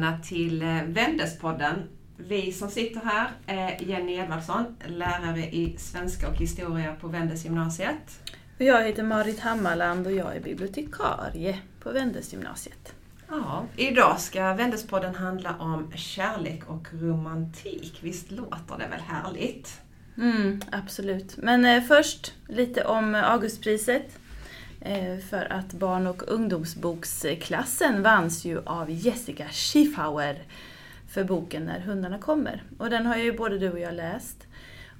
välkomna till eh, Vändespodden. Vi som sitter här är Jenny Edvardsson, lärare i svenska och historia på Vendesgymnasiet. Jag heter Marit Hammarland och jag är bibliotekarie på Vendesgymnasiet. Ja, idag ska Vendespodden handla om kärlek och romantik. Visst låter det väl härligt? Mm, absolut. Men eh, först lite om Augustpriset. Eh, för att barn och ungdomsboksklassen vanns ju av Jessica Schiffauer för boken När hundarna kommer. Och den har ju både du och jag läst.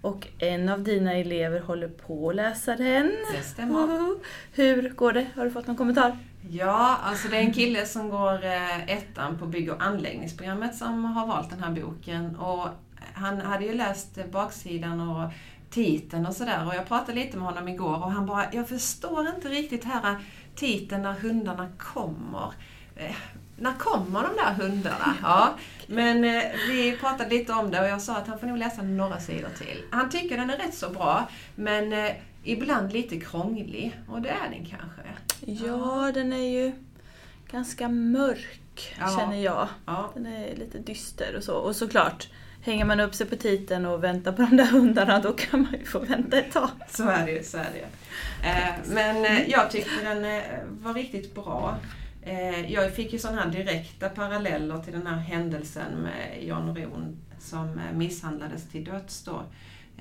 Och en av dina elever håller på att läsa den. Det stämmer. Hur går det? Har du fått någon kommentar? Ja, alltså det är en kille som går eh, ettan på bygg och anläggningsprogrammet som har valt den här boken. Och han hade ju läst baksidan och titeln och sådär. Och jag pratade lite med honom igår och han bara, jag förstår inte riktigt här titeln när hundarna kommer. Eh, när kommer de där hundarna? Ja, men eh, vi pratade lite om det och jag sa att han får nog läsa några sidor till. Han tycker den är rätt så bra, men eh, ibland lite krånglig. Och det är den kanske. Ja, den är ju ganska mörk, Ja. känner jag. Ja, Den är lite dyster och så. Och såklart, hänger man upp sig på titeln och väntar på de där hundarna, då kan man ju få vänta ett tag. så är det ju. Så är det. Eh, men eh, jag tyckte den eh, var riktigt bra. Eh, jag fick ju sådana här direkta paralleller till den här händelsen med Jan Ron som eh, misshandlades till döds då.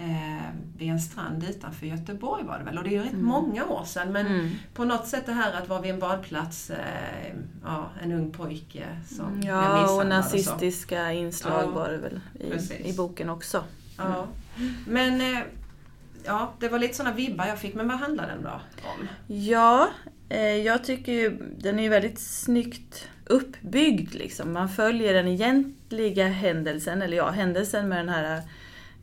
Eh, vid en strand utanför Göteborg var det väl. Och det är ju rätt Mm. många år sedan. Men Mm. på något sätt det här att vara vid en badplats, eh, ja, en ung pojke som blev Ja, och misshandlad och nazistiska inslag Ja, var det väl i, i boken också. Ja. Men eh, ja, det var lite sådana vibbar jag fick. Men vad handlar den då om? Ja, eh, jag tycker ju den är väldigt snyggt uppbyggd. Liksom. Man följer den egentliga händelsen, eller ja, händelsen med den här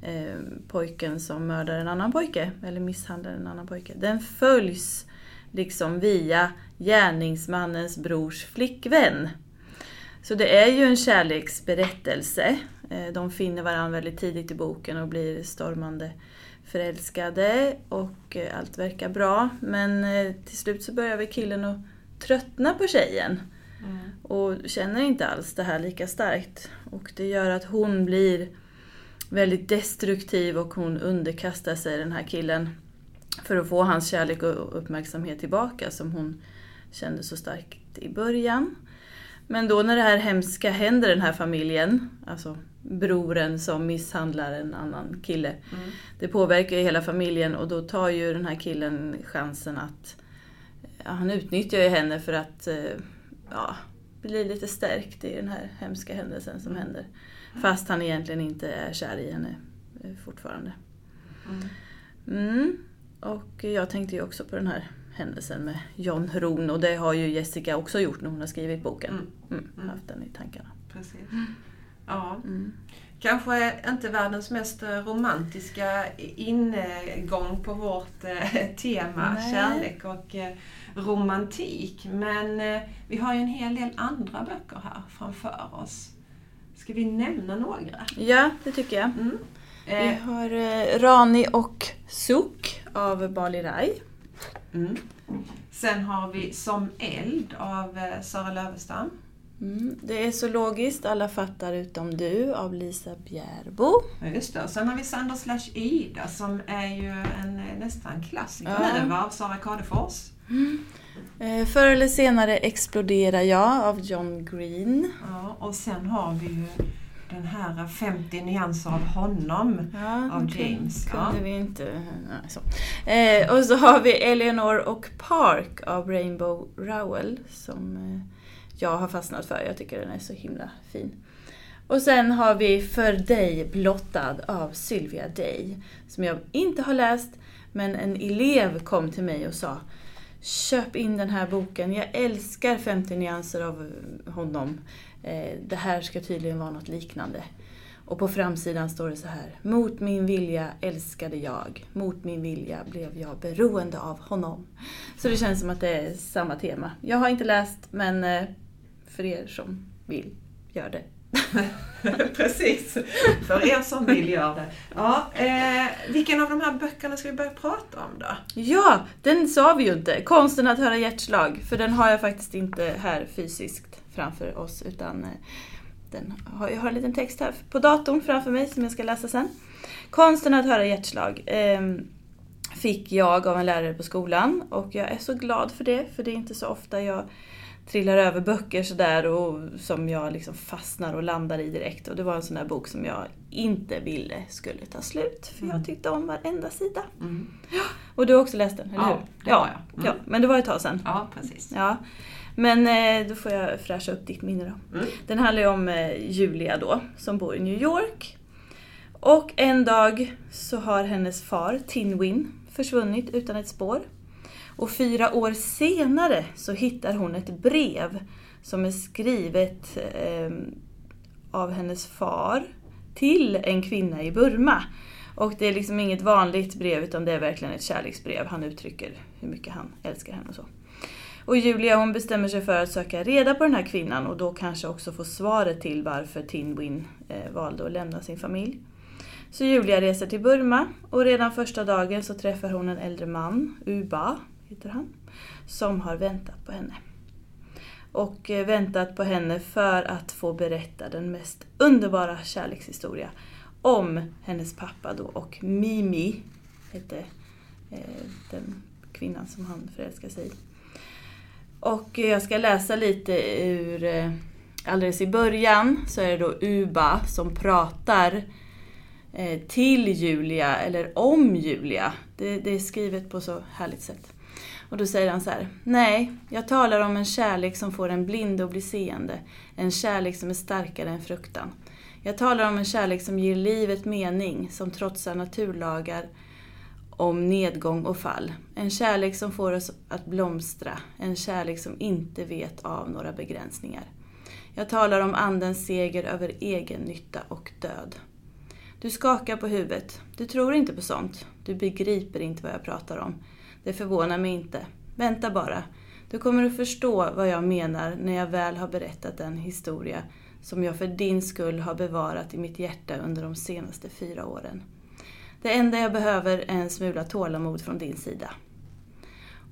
eh, pojken som mördar en annan pojke, eller misshandlar en annan pojke. Den följs liksom via gärningsmannens brors flickvän. Så det är ju en kärleksberättelse. Eh, De finner varandra väldigt tidigt i boken och blir stormande förälskade och eh, allt verkar bra. Men till slut så börjar väl killen att tröttna på tjejen och känner inte alls det här lika starkt. Och det gör att hon blir väldigt destruktiv och hon underkastar sig den här killen för att få hans kärlek och uppmärksamhet tillbaka som hon kände så starkt i början. Men då när det här hemska händer den här familjen, alltså broren som misshandlar en annan kille, Mm. det påverkar ju hela familjen och då tar ju den här killen chansen att... Ja, han utnyttjar ju henne för att eh, ja, bli lite stärkt i den här hemska händelsen som händer. Fast han egentligen inte är kär i henne eh, fortfarande. Mm. Mm. Och jag tänkte ju också på den här händelsen med John Rohn och det har ju Jessica också gjort när hon har skrivit boken. Mm. Mm, Mm. haft den i tankarna. Precis. Ja. Mm. Kanske inte världens mest eh, romantiska ingång på vårt eh, tema Nej. kärlek och romantik. Men vi har ju en hel del andra böcker här framför oss. Ska vi nämna några? Ja, det tycker jag. Mm. Vi Eh, har eh, Rani och Suk av Bali Rai. mm. Sen har vi Som eld av eh, Sara Lövestam. Mm. Det är så logiskt, alla fattar utom du av Lisa Bjärbo. Ja, just det. Sen har vi Sander slash Ida som är ju en eh, nästan klassiker Ja. nu av Sara Kadefors. Eh, Förr eller senare exploderar jag av John Green. Ja, och sen har vi ju den här 50 nyanser av honom. Ja, Av James, Kunde ja. vi inte... Nej, så. Eh, och så har vi Eleanor och Park av Rainbow Rowell som eh, jag har fastnat för. Jag tycker den är så himla fin. Och sen har vi För dig blottad av Sylvia Day som jag inte har läst men en elev kom till mig och sa Köp in den här boken, jag älskar 50 nyanser av eh, honom. Eh, det här ska tydligen vara något liknande. Och på framsidan står det så här. Mot min vilja älskade jag. Mot min vilja blev jag beroende av honom. Så det känns som att det är samma tema. Jag har inte läst, men eh, för er som vill, gör det. Precis, för er som vill göra det. Ja, eh, vilken av de här böckerna ska vi börja prata om då? Ja, den sa vi ju inte. Konsten att höra hjärtslag. För den har jag faktiskt inte här fysiskt framför oss utan eh, den har, jag har en liten text här på datorn framför mig som jag ska läsa sen. Konsten att höra hjärtslag eh, fick jag av en lärare på skolan och jag är så glad för det för det är inte så ofta jag trillar över böcker sådär och som jag liksom fastnar och landar i direkt. Och det var en sån där bok som jag inte ville skulle ta slut. För Mm. jag tyckte om varenda sida. Mm. Och du har också läst den, eller Ja, hur? har jag. Mm. Ja, men det var ett tag sedan. Ja, precis. Ja. Men eh, då får jag fräscha upp ditt minne då. Mm. Den handlar ju om eh, Julia då, som bor i New York. Och en dag så har hennes far, Tinwin, försvunnit utan ett spår. Och fyra år senare så hittar hon ett brev som är skrivet eh, av hennes far till en kvinna i Burma. Och det är liksom inget vanligt brev utan det är verkligen ett kärleksbrev. Han uttrycker hur mycket han älskar henne och så. Och Julia hon bestämmer sig för att söka reda på den här kvinnan och då kanske också få svaret till varför Tinwin eh, valde att lämna sin familj. Så Julia reser till Burma och redan första dagen så träffar hon en äldre man, Uba heter han, som har väntat på henne. Och eh, väntat på henne för att få berätta den mest underbara kärlekshistoria om hennes pappa då och Mimi hette eh, den kvinnan som han förälskar sig i. Och eh, jag ska läsa lite ur, alldeles i början så är det då Uba som pratar till Julia, eller om Julia. Det, det är skrivet på så härligt sätt. Och då säger han så här. Nej, jag talar om en kärlek som får en blind att bli seende. En kärlek som är starkare än fruktan. Jag talar om en kärlek som ger livet mening, som trotsar naturlagar om nedgång och fall. En kärlek som får oss att blomstra. En kärlek som inte vet av några begränsningar. Jag talar om Andens seger över egen nytta och död. Du skakar på huvudet. Du tror inte på sånt. Du begriper inte vad jag pratar om. Det förvånar mig inte. Vänta bara. Du kommer att förstå vad jag menar när jag väl har berättat den historia som jag för din skull har bevarat i mitt hjärta under de senaste fyra åren. Det enda jag behöver är en smula tålamod från din sida.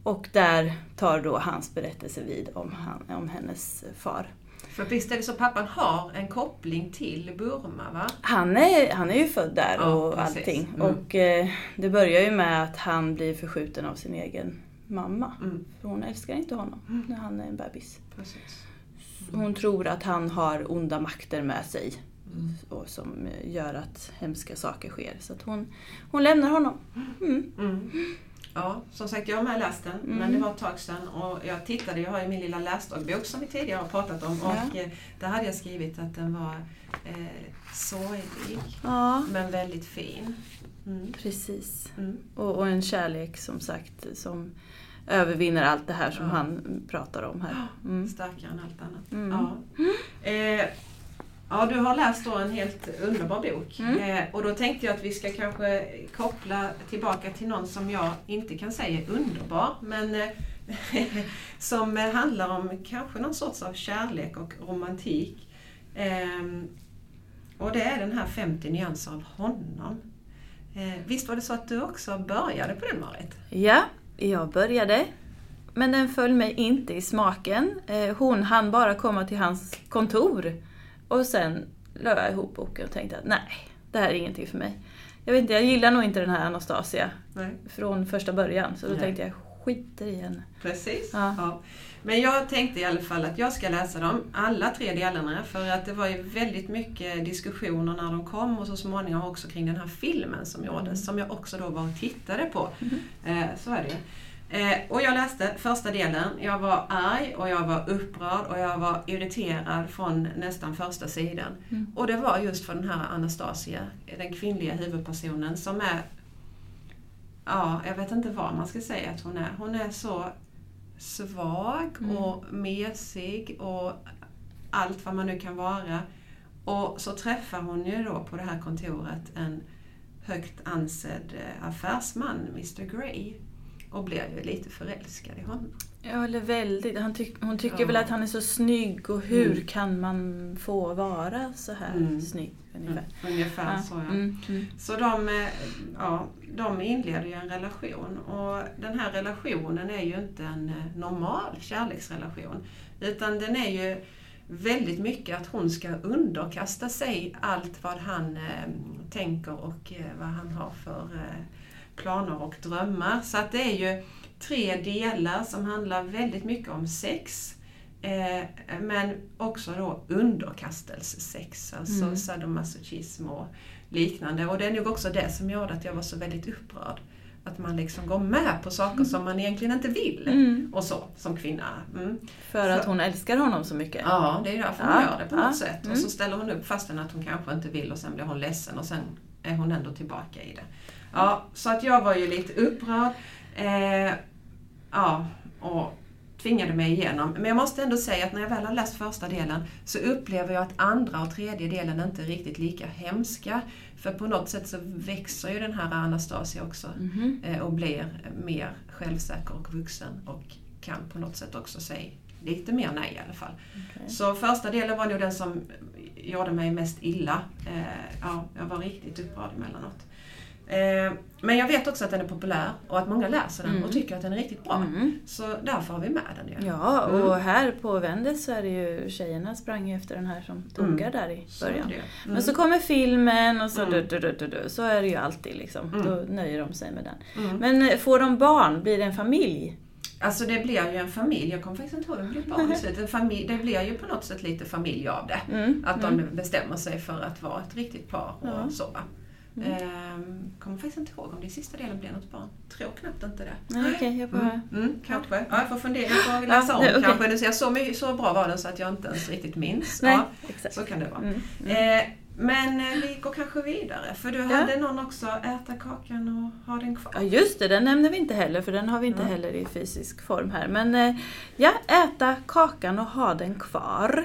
Och där tar då hans berättelse vid om, han, om hennes far. För visst är det så pappan har en koppling till Burma, va? Han är, han är ju född där Ja, och precis. allting. Mm. Och eh, det börjar ju med att han blir förskjuten av sin egen mamma. Mm. För hon älskar inte honom när han är en bebis. Precis. Hon tror att han har onda makter med sig. Mm. Och som gör att hemska saker sker. Så att hon, hon lämnar honom. Mm. Mm. Ja, som sagt jag har med läst den, Mm. men det var ett tag sedan och jag tittade, jag har ju min lilla läsdagbok som vi tidigare har pratat om Ja. och eh, där hade jag skrivit att den var eh, sorglig Ja, men väldigt fin. Mm. precis. Mm. Och, och en kärlek som sagt som övervinner allt det här som Ja. han pratar om här. Mm. Starkare än allt annat. Mm. Ja. Eh, ja, du har läst en helt underbar bok. Mm. Eh, och då tänkte jag att vi ska kanske koppla tillbaka till någon som jag inte kan säga är underbar, men eh, som eh, handlar om kanske någon sorts av kärlek och romantik. Ehm, och det är den här 50 nyanser av honom. Eh, visst var det så att du också började på den Marit? Ja, jag började. Men den föll mig inte i smaken. Eh, Hon hann bara komma till hans kontor. Och sen la jag ihop boken och tänkte att nej, det här är ingenting för mig. Jag vet inte, jag gillar nog inte den här Anastasia Nej. från första början. Så då Nej. tänkte jag, skiter i henne. Precis. Ja. Ja. Men jag tänkte i alla fall att jag ska läsa dem, alla tre delarna, för att det var ju väldigt mycket diskussioner när de kom och så småningom också kring den här filmen som gjordes, Mm. som jag också då var och tittade på. Mhm. Eh, så är det ju. Eh, och jag läste första delen, jag var arg och jag var upprörd och jag var irriterad från nästan första sidan. Mm. Och det var just för den här Anastasia, den kvinnliga huvudpersonen som är Ja, jag vet inte vad man ska säga att hon är. Hon är så svag Mm. och mesig och allt vad man nu kan vara. Och så träffar hon ju då på det här kontoret en högt ansedd eh, affärsman, Mr Grey. Och blir ju lite förälskad i honom. Ja, eller väldigt. Han tyck, hon tycker Ja. väl att han är så snygg och hur Mm. kan man få vara så här Mm. snygg ungefär. Ungefär Ja. så ja. Mm. Mm. Så de, eh, ja, de inleder ju en relation och den här relationen är ju inte en eh, normal kärleksrelation. Utan den är ju väldigt mycket att hon ska underkasta sig allt vad han eh, tänker och eh, vad han har för eh, planer och drömmar. Så att det är ju tre delar som handlar väldigt mycket om sex. Eh, men också då underkastelsesex, alltså Mm. sadomasochism och liknande. Och det är nog också det som gjorde att jag var så väldigt upprörd. Att man liksom går med på saker som man egentligen inte vill. Mm. Och så, som kvinna. Mm. För att hon älskar honom så mycket. Ja, det är därför hon Ja, gör det på ja, något sätt. mm. Och så ställer hon upp fastän att hon kanske inte vill och sen blir hon ledsen och sen är hon ändå tillbaka i det. Ja, så att jag var ju lite upprörd. Eh, ja, och tvingade mig igenom. Men jag måste ändå säga att när jag väl har läst första delen så upplever jag att andra och tredje delen inte är riktigt lika hemska. För på något sätt så växer ju den här Anastasia också Mhm. eh, och blir mer självsäker och vuxen och kan på något sätt också säga lite mer nej i alla fall. Okej. Så första delen var nog den som gjorde mig mest illa. Eh, ja, jag var riktigt upprörd emellanåt. Eh, men jag vet också att den är populär och att många läser den Mm. och tycker att den är riktigt bra. Mm. Så därför har vi med den ju. Ja, och Mm. här på Vendel så är det ju tjejerna sprang efter den här som tuggar där i Så början. ju. Men Mm. så kommer filmen och så, Mm. du, du, du, du, du, så är det ju alltid liksom. Mm. Då nöjer de sig med den. Mm. Men eh, får de barn? Blir det en familj? Alltså det blir ju en familj. Jag kommer faktiskt inte ihåg om det blir barn i slutet. Familj, det blir ju på något sätt lite familj av det. Mm. Att mm. de bestämmer sig för att vara ett riktigt par och Ja. så va. Mm. Ehm, kommer faktiskt inte ihåg om det i sista delen blir något barn. Tror knappt inte det. Nej, okej, jag bara... Mm, mm, kanske. Ja, jag får fundera, jag får läsa Ja, om det- okej. kanske. Det ser så, mycket, så bra var den så att jag inte ens riktigt minns. Nej, Ja, exakt. så kan det vara. Mm. Mm. Eh, men eh, vi går kanske vidare, för du Ja. hade någon också, äta kakan och ha den kvar. Ja just det, den nämner vi inte heller för den har vi inte Ja. heller i fysisk form här. Men eh, ja, äta kakan och ha den kvar.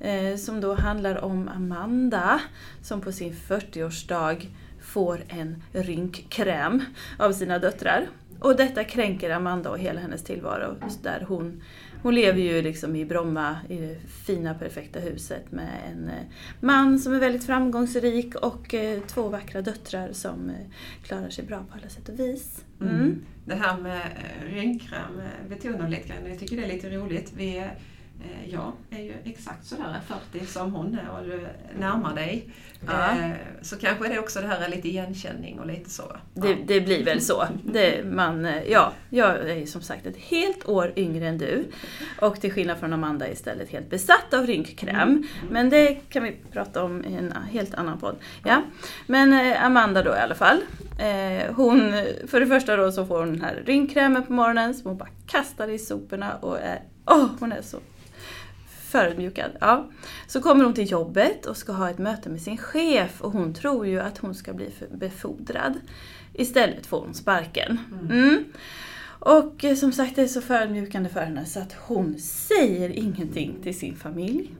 Eh, som då handlar om Amanda som på sin 40-årsdag får en rynkkräm av sina döttrar. Och detta kränker Amanda och hela hennes tillvaro. Där hon, hon lever ju liksom i Bromma, i det fina perfekta huset med en eh, man som är väldigt framgångsrik och eh, två vackra döttrar som klarar sig bra på alla sätt och vis. Mm. Mm. Det här med rynkkräm betonar lite grann. Jag tycker det är lite roligt. Vi, jag är ju exakt sådär 40 som hon är och du närmar dig. Ja. Eh, Så kanske det också det här är lite igenkänning och lite så. va? Det, det blir väl så. Det, man, eh, ja, jag är ju som sagt ett helt år yngre än du. Och till skillnad från Amanda istället helt besatt av rynkkräm. Men det kan vi prata om i en helt annan podd. Ja. Men eh, Amanda då i alla fall. Eh, hon, för det första då så får hon den här rynkkrämen på morgonen som hon bara kastar i soporna och är, åh, hon är så förödmjukad. Ja. Så kommer hon till jobbet och ska ha ett möte med sin chef och hon tror ju att hon ska bli befordrad. Istället får hon sparken. Mm. Och eh, som sagt, det är så förödmjukande för henne så att hon säger ingenting till sin familj.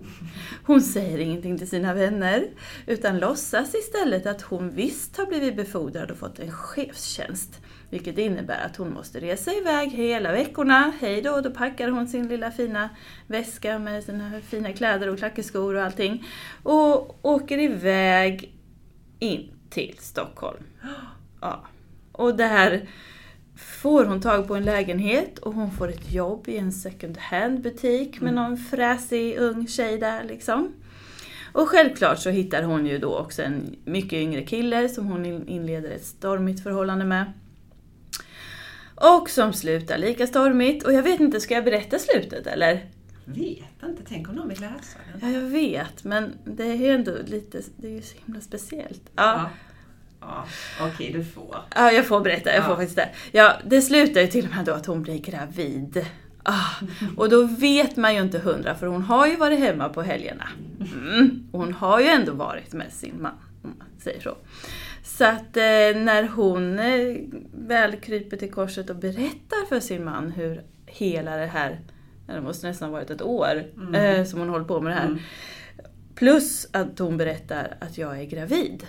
Hon säger ingenting till sina vänner, utan låtsas istället att hon visst har blivit befordrad och fått en chefstjänst. Vilket innebär att hon måste resa iväg hela veckorna. Hej då, då packar hon sin lilla fina väska med sina fina kläder och klackeskor och allting. Och åker iväg in till Stockholm. Ja. Och där får hon tag på en lägenhet och hon får ett jobb i en second hand butik med någon fräsig ung tjej där liksom. Och självklart så hittar hon ju då också en mycket yngre kille som hon in- inleder ett stormigt förhållande med. Och som slutar lika stormigt. Och jag vet inte, ska jag berätta slutet eller? Vet inte, tänk om någon vill läsa den. Ja, jag vet, men det är ju ändå lite, det är ju så himla speciellt. Ja. Ja, ja okej du får. Ja, jag får berätta. Jag Ja. får faktiskt det. Ja, det slutar ju till och med då att hon blir gravid. Ah, och då vet man ju inte hundra, för hon har ju varit hemma på helgerna. Mm, och hon har ju ändå varit med sin man, om man säger så. Så att eh, när hon eh, väl kryper till korset och berättar för sin man hur hela det här, det måste nästan ha varit ett år Mm. eh, som hon håller på med det här. Mm. Plus att hon berättar att jag är gravid.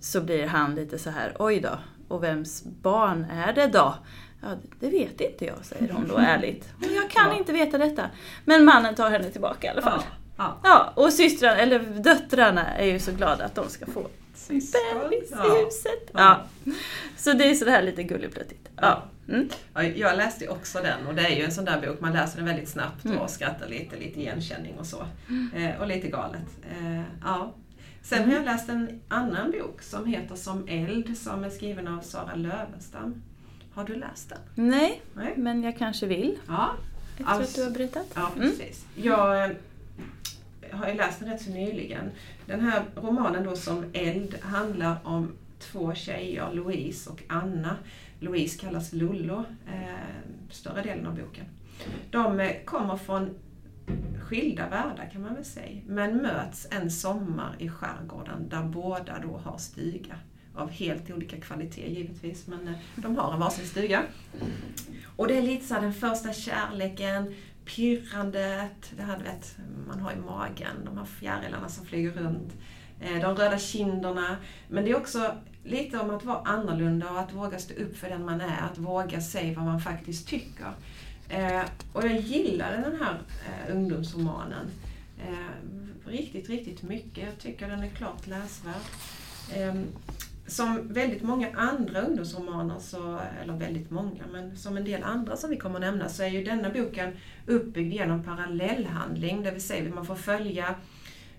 Så blir han lite så här, oj då, och vems barn är det då? Ja, det vet inte jag, säger hon då ärligt. Jag kan Ja. inte veta detta. Men mannen tar henne tillbaka i alla fall. Ja, ja. Ja, och systrarna, eller döttrarna är ju så glada att de ska få Syskon. bebis Ja. i huset. Ja. Så det är sådär lite gulligpluttigt. Ja. Mm. Ja, jag läste också den och det är ju en sån där bok, man läser den väldigt snabbt Mm. och skrattar lite, lite igenkänning och så. Eh, och lite galet. Eh, ja. Sen Mm. har jag läst en annan bok som heter Som eld som är skriven av Sara Lövenstam. Har du läst den? Nej, Nej? men jag kanske vill. Ja, Efter Alltså- att du har berättat. ja Mm. precis. Jag eh, har ju läst den rätt så nyligen. Den här romanen då Som eld handlar om två tjejer, Louise och Anna. Louise kallas Lollo, eh, större delen av boken. De eh, kommer från skilda världar kan man väl säga, men möts en sommar i skärgården där båda då har stuga. Av helt olika kvalitet givetvis, men eh, de har en varsin stuga. Och det är lite så här den första kärleken, pirrandet, det här du vet, man har i magen, de här fjärilarna som flyger runt, eh, de röda kinderna. Men det är också lite om att vara annorlunda och att våga stå upp för den man är, att våga säga vad man faktiskt tycker. Eh, och jag gillade den här eh, ungdomsromanen riktigt, riktigt mycket. Jag tycker den är klart läsvärd. Ehm, som väldigt många andra ungdomsromaner, så, eller väldigt många, men som en del andra som vi kommer att nämna, så är ju denna boken uppbyggd genom parallellhandling, det vill säga att man får följa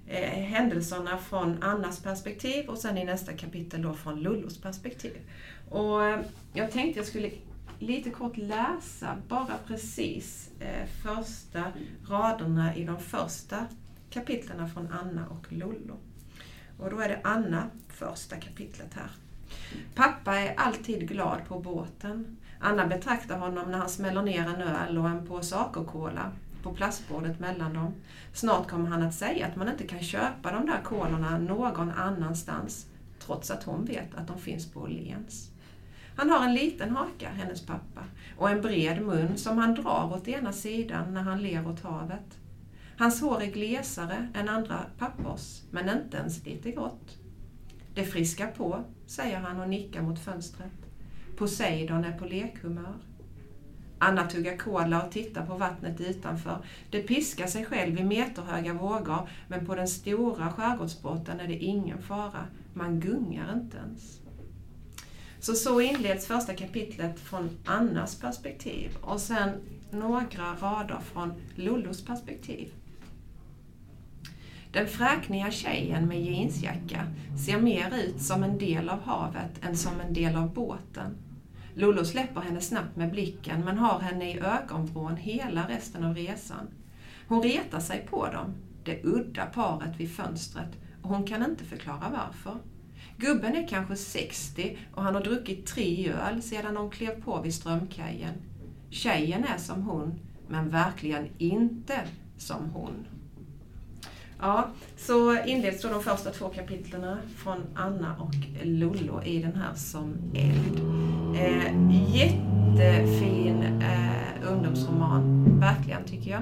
eh, händelserna från Annas perspektiv och sen i nästa kapitel då från Lullos perspektiv. Och eh, jag tänkte jag skulle lite kort läsa bara precis eh, första raderna i de första kapitlerna från Anna och Lollo. Och då är det Anna, första kapitlet här. Pappa är alltid glad på båten. Anna betraktar honom när han smäller ner en öl och en påse Cola på plastbordet mellan dem. Snart kommer han att säga att man inte kan köpa de där kolorna någon annanstans, trots att hon vet att de finns på Åhléns. Han har en liten haka, hennes pappa, och en bred mun som han drar åt ena sidan när han ler åt havet. Hans hår är glesare än andra pappors, men inte ens lite grått. Det friskar på, säger han och nickar mot fönstret. Poseidon är på lekhumör. Anna tuggar kola och tittar på vattnet utanför. Det piskar sig själv i meterhöga vågor, men på den stora skärgårdsbåten är det ingen fara. Man gungar inte ens. Så så inleds första kapitlet från Annas perspektiv och sen några rader från Lollos perspektiv. Den fräkniga tjejen med jeansjacka ser mer ut som en del av havet än som en del av båten. Lollo släpper henne snabbt med blicken men har henne i ögonvrån hela resten av resan. Hon retar sig på dem, det udda paret vid fönstret, och hon kan inte förklara varför. Gubben är kanske 60 och han har druckit tre öl sedan de klev på vid Strömkajen. Tjejen är som hon, men verkligen inte som hon. Ja, så inleds då de första två kapitlen från Anna och Lollo i den här Som eld. Eh, jättefin eh, ungdomsroman, verkligen tycker jag.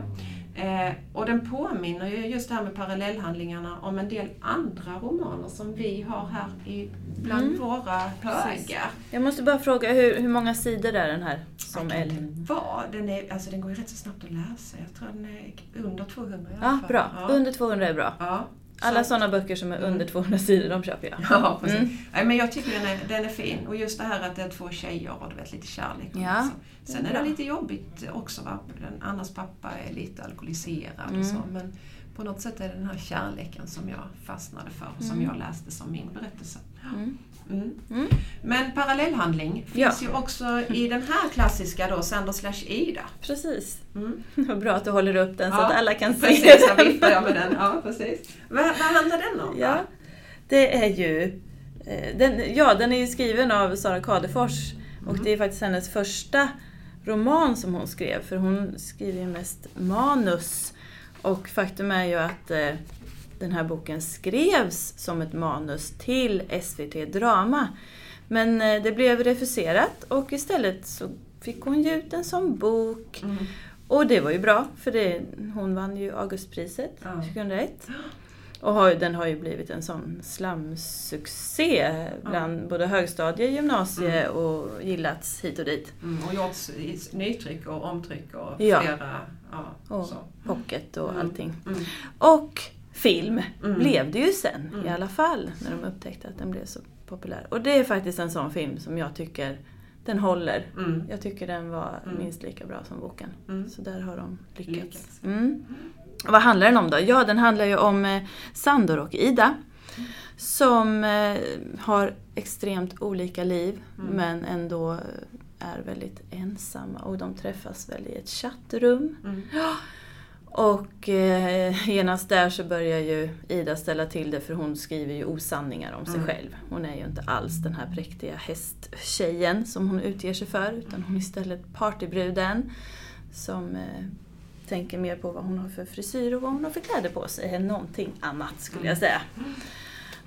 Eh, och den påminner ju just det här med parallellhandlingarna om en del andra romaner som vi har här i, bland Mm. våra högar. Jag måste bara fråga, hur, hur många sidor är den här som eld? den vara? Den, är, alltså, den går ju rätt så snabbt att läsa. Jag tror den är under 200 i alla Ja, fall. bra. Ja. Under 200 är bra. Ja. Alla Så- sådana böcker som är Mm. under 200 sidor, de köper jag. Ja, precis. Mm. Nej, men jag tycker den är, den är fin. Och just det här att det är två tjejer och du vet, lite kärlek. och Ja, är Sen är det lite jobbigt också. Va? Den, Annas pappa är lite alkoholiserad Mm. och så. Men på något sätt är det den här kärleken som jag fastnade för. Som Mm. jag läste som min berättelse. Mm. Mm. Mm. Men parallellhandling finns ju också i den här klassiska då, Sander slash Ida. Precis. Mm. Vad bra att du håller upp den så Ja, att alla kan se Precis, här den. viftade jag med den. Ja, precis. Vad, vad handlar den om? Ja, det är ju... eh, Den, ja, den är ju skriven av Sara Kadefors och Mm. det är faktiskt hennes första roman som hon skrev, för hon skriver ju mest manus. Och faktum är ju att eh, den här boken skrevs som ett manus till SVT Drama. Men eh, det blev refuserat och istället så fick hon ge ut den som bok. Mm. Och det var ju bra, för det, hon vann ju Augustpriset Ja. 2001. Och har, den har ju blivit en sån slamsuccé bland både högstadie, gymnasie och gillats hit och dit. Mm, och gjorts i nytryck och omtryck och Ja. flera... Ja, Och så. pocket och Mm. allting. Mm. Och film Mm. blev det ju sen Mm. i alla fall, när de upptäckte att den blev så populär. Och det är faktiskt en sån film som jag tycker, den håller. Mm. Jag tycker den var Mm. minst lika bra som boken. Mm. Så där har de lyckats. Mm. Vad handlar den om då? Ja, den handlar ju om eh, Sandor och Ida. Som eh, har extremt olika liv men ändå eh, är väldigt ensamma och de träffas väl i ett chattrum. Mm. Och eh, genast där så börjar ju Ida ställa till det för hon skriver ju osanningar om sig Mm. själv. Hon är ju inte alls den här präktiga hästtjejen som hon utger sig för utan hon är istället partybruden som eh, tänker mer på vad hon har för frisyr och vad hon har för kläder på sig än någonting annat skulle jag säga.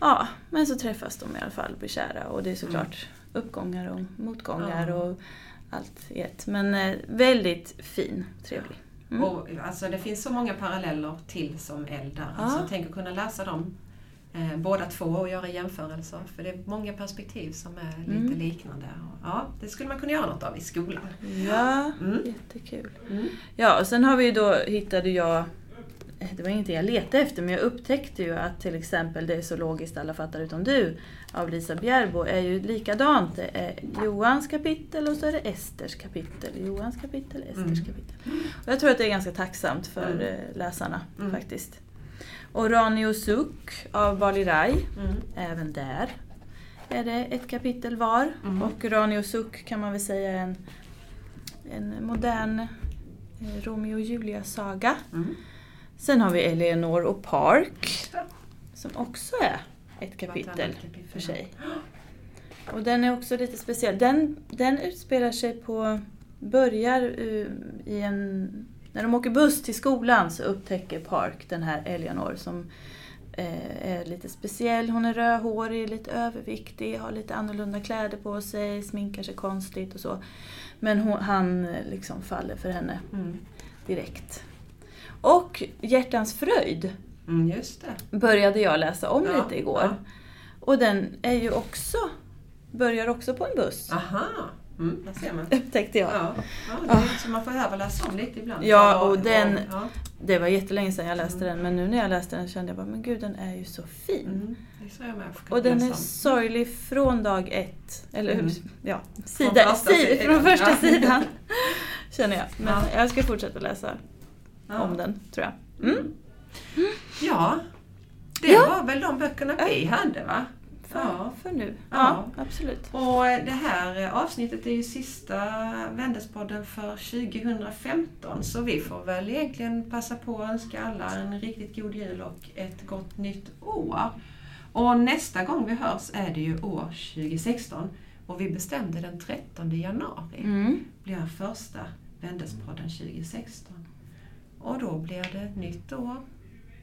Ja, men så träffas de i alla fall och blir kära och det är såklart uppgångar och motgångar Ja. och allt i ett. Men eh, väldigt fin, trevlig. Mm. Och, alltså, det finns så många paralleller till som eldar. Ja. Så tänk att kunna läsa dem eh, båda två och göra jämförelser. För det är många perspektiv som är lite Mm. liknande. Och, ja, det skulle man kunna göra något av i skolan. Ja, Mm. jättekul. Mm. Ja, och sen har vi då, hittade jag, det var ingenting jag letade efter, men jag upptäckte ju att till exempel Det är så logiskt alla fattar utom du av Lisa Bjärbo är ju likadant. Det är Johans kapitel och så är det Esters kapitel. Johans kapitel, Esters Mm. kapitel. Och jag tror att det är ganska tacksamt för Mm. eh, läsarna Mm. faktiskt. Och Rani och Suk av Bali Rai, Mm. även där är det ett kapitel var. Mm. Och Rani och Suk kan man väl säga är en, en modern eh, Romeo och Julia-saga. Sen har vi Eleanor och Park som också är ett kapitel för sig. Och den är också lite speciell. Den, den utspelar sig på, börjar uh, i en, när de åker buss till skolan så upptäcker Park den här Eleanor som eh, är lite speciell. Hon är rödhårig, lite överviktig, har lite annorlunda kläder på sig, sminkar sig konstigt och så. Men hon, han eh, liksom faller för henne Mm. direkt. Och Hjärtans fröjd Mm, just det. började jag läsa om Ja, lite igår. ja. Och den är ju också, börjar också på en buss. Aha, mm, där ser man. Upptäckte jag. Ja, ja, det är, så man får behöva läsa om lite ibland. Ja, och den- ja. Det var jättelänge sedan jag läste Mm. den men nu när jag läste den kände jag bara, men gud den är ju så fin. Mm, det jag med. Jag Och den är sorglig från dag ett. Eller? Mm. Ja, sida, första si, sidan. från första sidan. Känner jag. Men Ja. jag ska fortsätta läsa Ja. om den, tror jag. Mm. Ja, det Ja. var väl de böckerna vi hade va? För, Ja. för nu. Ja. Ja, absolut. Och det här eh, avsnittet är ju sista Vändespodden för 2015 så vi får väl egentligen passa på att önska alla en riktigt god jul och ett gott nytt år. Och nästa gång vi hörs är det ju år 2016 och vi bestämde den 13 januari Mm. blir första Vändespodden 2016. Och då blir det nytt år,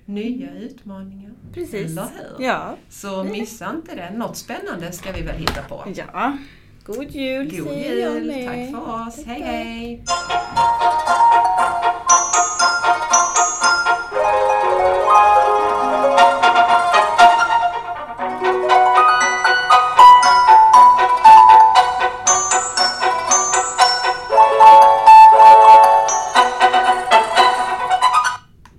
nya utmaningar. Precis. Eller hur? Ja. Så missa inte det. Något spännande ska vi väl hitta på. ja. God jul God säger jag jul, med. tack för oss. Tack, Hej hej!